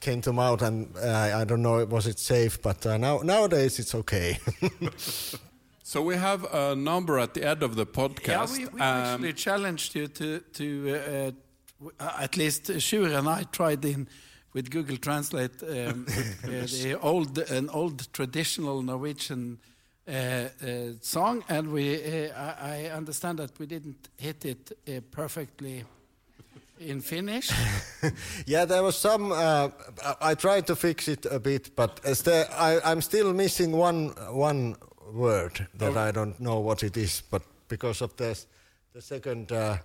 came to mouth, and uh, I don't know was it safe, but uh, now nowadays it's okay.
So we have a number at the end of the
Yeah,
podcast.
we, we
Um,
actually challenged you to, to uh, uh, at least Shure and I tried in with Google Translate um, uh, the old an old traditional Norwegian song, and we uh, I, I understand that we didn't hit it uh, perfectly in Finnish.
Yeah, there was some. Uh, I tried to fix it a bit, but as the, I, I'm still missing one one word that I don't know what it is. But because of the the second uh,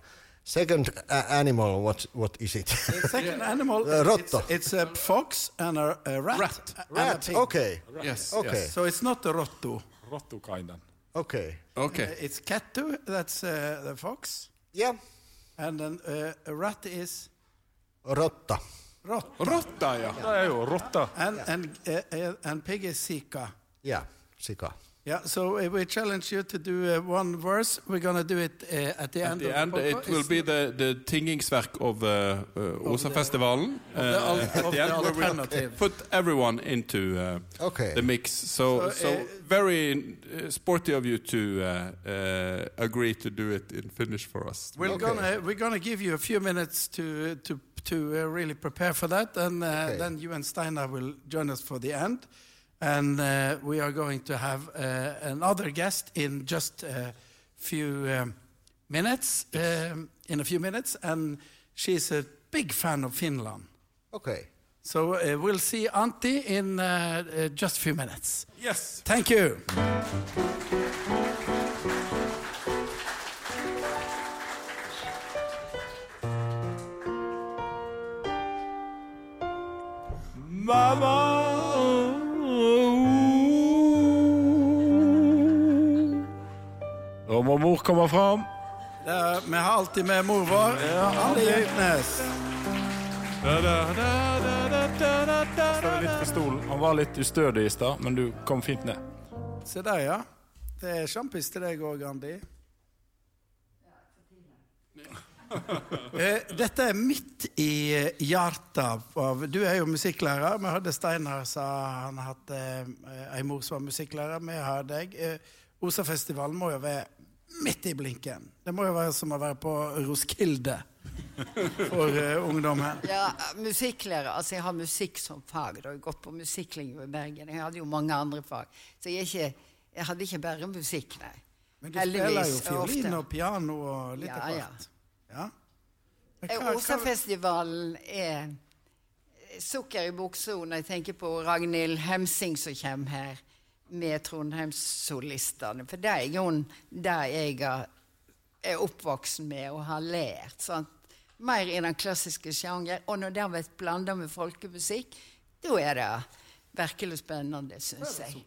second uh, animal, what what is it?
The second animal,
Uh, rotto.
it's, it's a fox and a, a rat.
Rat.
and a
Rat. Okay.
yes.
Okay.
yes.
So it's not a rotto.
Rottukainen.
Okay.
Okay.
Uh, it's kettu. That's uh, the fox.
Yeah.
And then uh, a rat is
Rotta.
rot.
Rotta, ja.
Det er jo rotta.
And and uh, uh, and pig is sika.
Yeah. Sika.
Yeah. So uh, we challenge you to do uh, one verse. We're gonna do it uh, at the
At
end.
the
of
end,
the
it will be the, the tingingsverk of uh, uh, Osafestivalen. Uh,
the al-
at the
the
end, where we
alternative.
put everyone into uh,
Okay.
the mix. So,
So,
so
uh,
very uh, sporty of you to uh, uh, agree to do it in Finnish for us.
We're
Okay.
gonna we're gonna give you a few minutes to to to uh, really prepare for that, and uh,
Okay.
then you and Steinar will join us for the end, and uh, we are going to have uh, another guest in just a few um, minutes. Um, in a few minutes, and she's a big fan of Finland.
Okay.
So uh, we'll see Antti in uh, uh, just a few minutes.
Yes.
Thank you.
Da må mor komme fram.
Det er, vi har alltid med mor vår, Anne Djupnes.
Står litt på stolen. Han var litt ustødig i stad, men du kom fint ned.
Se der, ja. Det er sjampis til deg òg, Andi. Eh, Dette er midt i eh, hjertet av Du er jo musikklærer. Vi hørte Steinar sa han hadde eh, ei mor som var musikklærer. Vi har deg. Eh, Osafestivalen må jo være midt i blinken. Det må jo være som å være på Roskilde for uh, ungdommen.
Ja, musikklærer. Altså, jeg har musikk som fag. Da. Jeg har gått på musikklinje i Bergen. Jeg hadde jo mange andre fag. Så jeg, ikke, jeg hadde ikke bare musikk, nei.
Men du spiller jo fiolin og piano og litt av
ja.
hvert. Ja. ja.
Osafestivalen er sukker i buksa når jeg tenker på Ragnhild Hemsing som kommer her med Trondheimssolistene. For det er jo det jeg er oppvokst med og har lært. Sant? Mer i den klassiske sjanger. Og når det har vært blanda med folkemusikk, da er det virkelig spennende, syns jeg.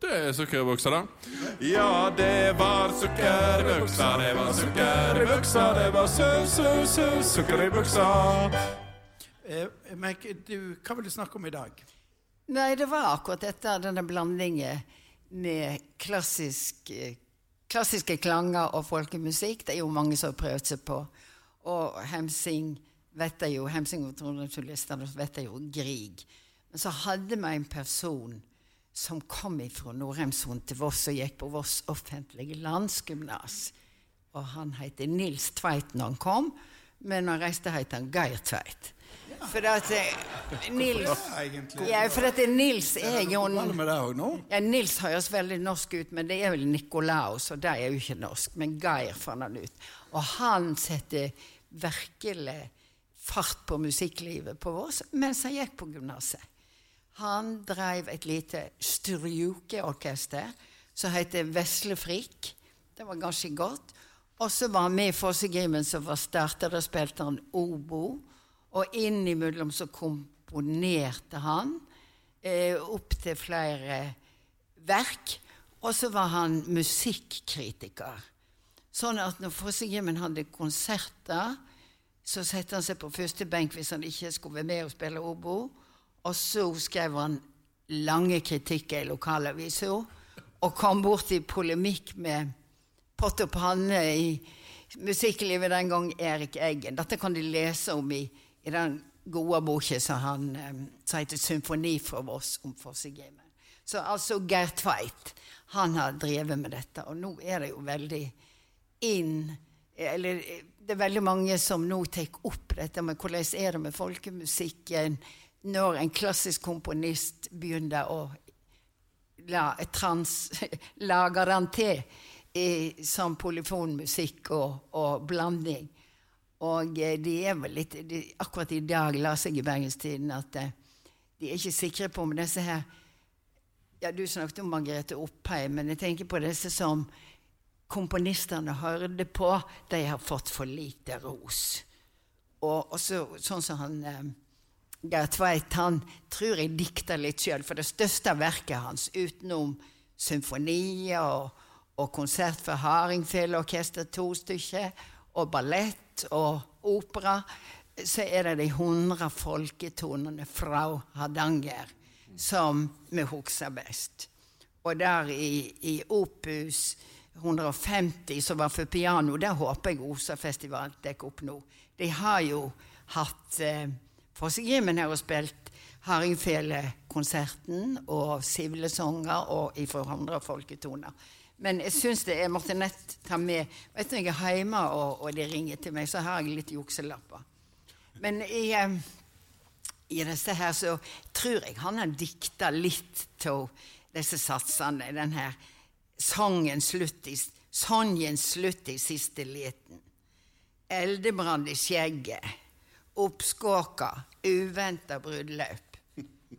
Det er sukkerbuksa, da. Ja, det var sukkerbuksa, det var sukkerbuksa, det var su-su-su, sukker i buksa.
Eh, Men du, hva vil du snakke om i dag?
Nei, det var akkurat dette, denne blandingen med klassisk, eh, klassiske klanger og folkemusikk. Det er jo mange som har prøvd seg på. Og Hemsing vet jeg jo, Hemsing og Trondheimssolistene vet jeg jo Grieg. Men så hadde vi en person som kom fra Nordheimsund til Voss og gikk på Voss offentlige landsgymnas. Og han heter Nils Tveit når han kom, men når han reiste, het han Geir Tveit. For at eh, Nils? Ja, for at Nils er jo
òg nå?
ja, Nils høres veldig norsk ut, men det er vel Nikolaus, og det er jo ikke norsk. Men Geir fant han ut. Og han setter virkelig fart på musikklivet på Vås mens han gikk på gymnaset. Han drev et lite strykeorkester som heter Veslefrik. Det var ganske godt. Og så var han med i Fossegrimen som var starter. Da spilte han obo. Og innimellom så komponerte han eh, opp til flere verk. Og så var han musikkritiker. Sånn at når Fossegjemen hadde konserter, så satte han seg på første benk hvis han ikke skulle være med og spille obo. Og så skrev han lange kritikker i lokalavisa og kom bort i polemikk med pott og panne i musikklivet den gang Erik Eggen. Dette kan de lese om i, i den gode boka som han um, som heter 'Symfoni fra Voss' om Fossegjemen. Så altså Geir Tveit, han har drevet med dette. Og nå er det jo veldig inn Eller det er veldig mange som nå tar opp dette med hvordan er det med folkemusikken når en klassisk komponist begynner å la, trans, lage den til i, som polyfonmusikk og, og blanding. Og eh, de er vel litt de, Akkurat i dag la seg i Bergenstiden at eh, de er ikke sikre på om disse her ja, Du snakket om Margrethe Oppheim, men jeg tenker på disse som komponistene hørte på. De har fått for lite ros. Og, også sånn som han eh, Geir Tveit, han tror jeg dikter litt sjøl, for det største verket hans, utenom symfonier og, og konsert for Hardingfeleorkester, to stykker, og ballett og opera, så er det de hundre folketonene fra Hardanger som vi husker best. Og der i, i Opus 150, som var for piano, der håper jeg Osafestivalen dekker opp nå. De har jo hatt eh, Fossegrimen her og spilt Hardingfele-konserten og Sivlesonger og ifra andre folketoner. Men jeg syns det er måtte nett ta med Vet du, jeg er hjemme og, og de ringer til meg, så har jeg litt jukselapper. Men i, i disse her så tror jeg han har dikta litt av disse satsene. Den her sangen slutt i, sangen slutt i siste liten. Eldebrann i skjegget. Oppskåka. Uventa bruddeløp.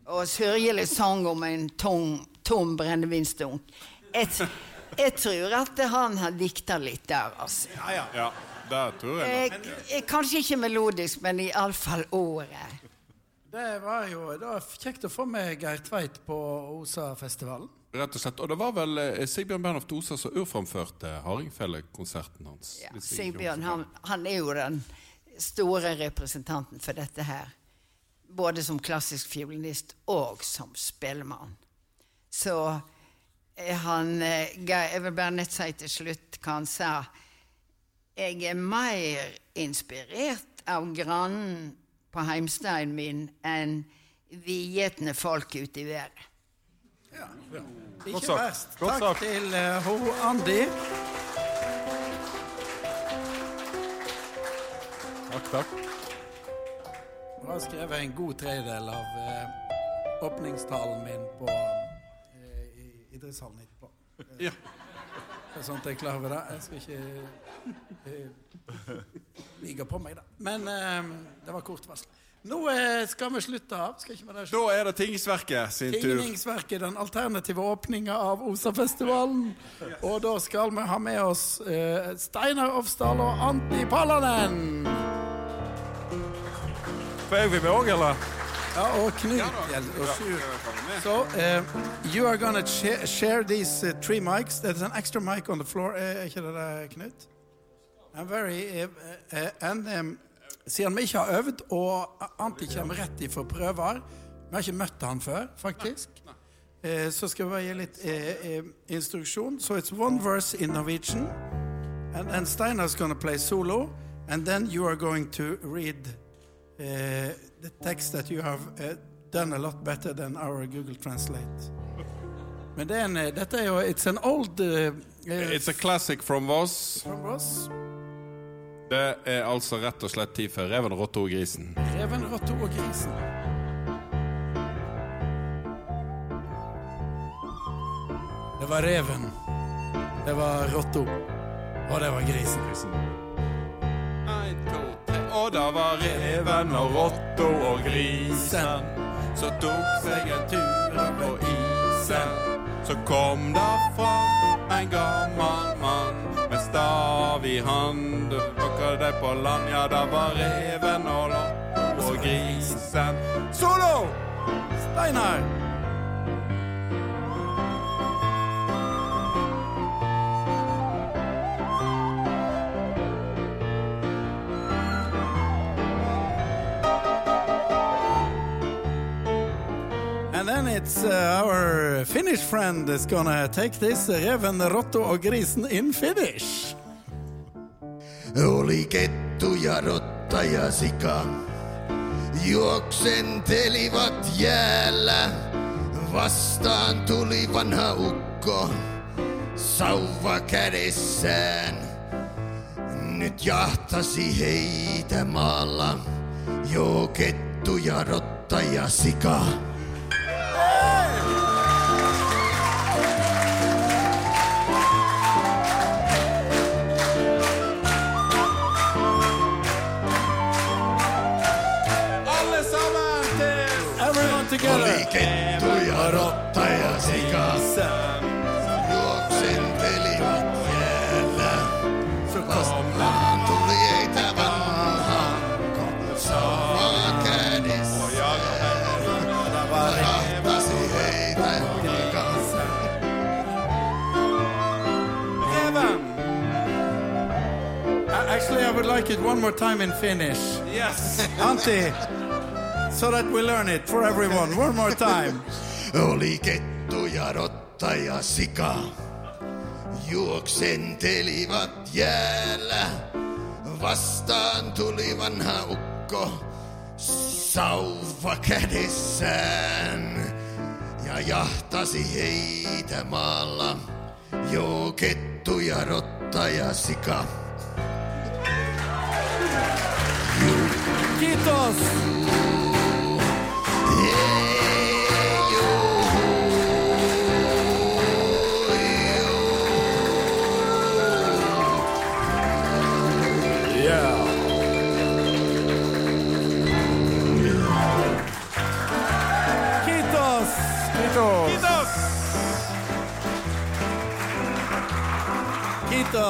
Og sørgelig sang om en tom, tom brennevinsdunk. Jeg, jeg tror at han har dikta litt der, altså.
Ja, ja. ja det tror jeg.
Eh, eh, kanskje ikke melodisk, men iallfall ordet.
Det var jo det var kjekt å få med Geir Tveit på Osa-festivalen.
Rett og slett. Og det var vel eh, Sigbjørn Bernhoft Osa som urframførte Hardingfele-konserten hans.
Ja, Sigbjørn han, han, er jo den store representanten for dette her. Både som klassisk fiolinist og som spellemann. Så han eh, Jeg vil bare nett si til slutt hva han sa. Jeg er mer inspirert av grannen på heimsteinen min enn vigjetne folk ute i været.
Ja, ja. Ikke verst. Takk til uh, ho Andi.
Takk, takk.
Du har skrevet en god tredjedel av uh, åpningstalen min på uh, i idrettshallen etterpå.
Ja.
Sånn at jeg er klar over det. Jeg skal ikke uh, ligge på meg, da. Men det var kort varsel. Nå skal vi slutte av. Skal ikke det?
Da er det Tingningsverket sin tur.
Tingningsverket, Den alternative åpninga av Osafestivalen. Og da skal vi ha med oss uh, Steinar Ofsdal og Antti Pallanen.
Får jeg bli med òg, eller?
Ja, og Knut. Og so, uh, you are gonna share, share these uh, three mics. There's an extra mic on the floor. Er ikke det det, Knut? I'm very, and um, siden vi ikke har øvd, og Anti kommer rett ifra prøver Vi har ikke møtt han før, faktisk. Eh, så skal vi bare gi litt eh, eh, instruksjon. So it's one verse in Norwegian, and and Steinar's gonna play solo, and then you are going to read uh, the text that you have uh, done a lot better than our Google Translate. Men det er en, dette er jo It's an old uh,
It's a classic from Voss.
From Voss.
Det er altså rett og slett tid for Reven, rotte og grisen.
Reven, rotte og grisen. Det var reven, det var rotta, og det var grisen. grisen.
En, to, og da var reven og rotta og grisen Så tok seg en tur på isen. Så kom da fram en gammel mann med stav i hand. Plukka deg på land, ja, da var reven og rotta og grisen. Solo!
Steinar. It's uh, our Finnish friend is gonna take this Reven, Rotto og Grisen in Finnish.
Oli kettu ja rotta ja sika. Juoksentelivat jäällä. Vastaan tuli vanha ukko. Sauva kädessään. Nyt jahtasi heitä maalla. Joo, kettu ja rotta ja sika.
Together.
Oli kettu ja rotta ja sika. Juoksentelivat jäällä. Vastaan tuli heitä vanha. Kädessä. Rahtasi heitä kanssa.
Actually, I would like it one more time in Finnish.
Yes.
Antti, so that we learn it for everyone. One more time.
Oli kettu ja rotta ja sika. Juoksentelivat jäällä. Vastaan tuli vanha ukko. Sauva kädessään. Ja jahtasi heitä maalla. Joo, kettu ja rotta ja sika.
Kiitos.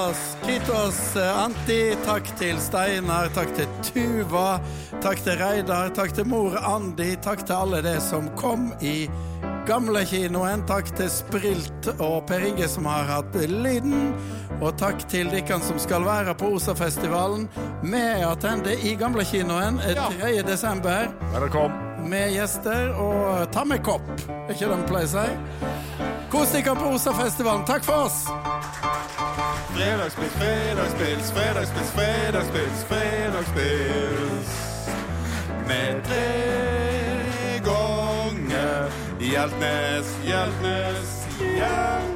Kiitos. Kiitos, Anti. Takk til Steinar. Takk til Tuva. Takk til Reidar. Takk til mor Andi. Takk til alle de som kom i gamlekinoen. Takk til Sprilt og Per Inge som har hatt lyden. Og takk til dere som skal være på Osafestivalen med attende i gamlekinoen 3. desember.
Velkommen.
Med gjester og ta med kopp. Er ikke det vi pleier å si? Kos dere på Osafestivalen. Takk for oss!
Fredagspils, fredagspils, fredagspils, fredagspils, fredagspils. Med tre ganger Hjeltnes, Hjeltnes, Hjeltnes.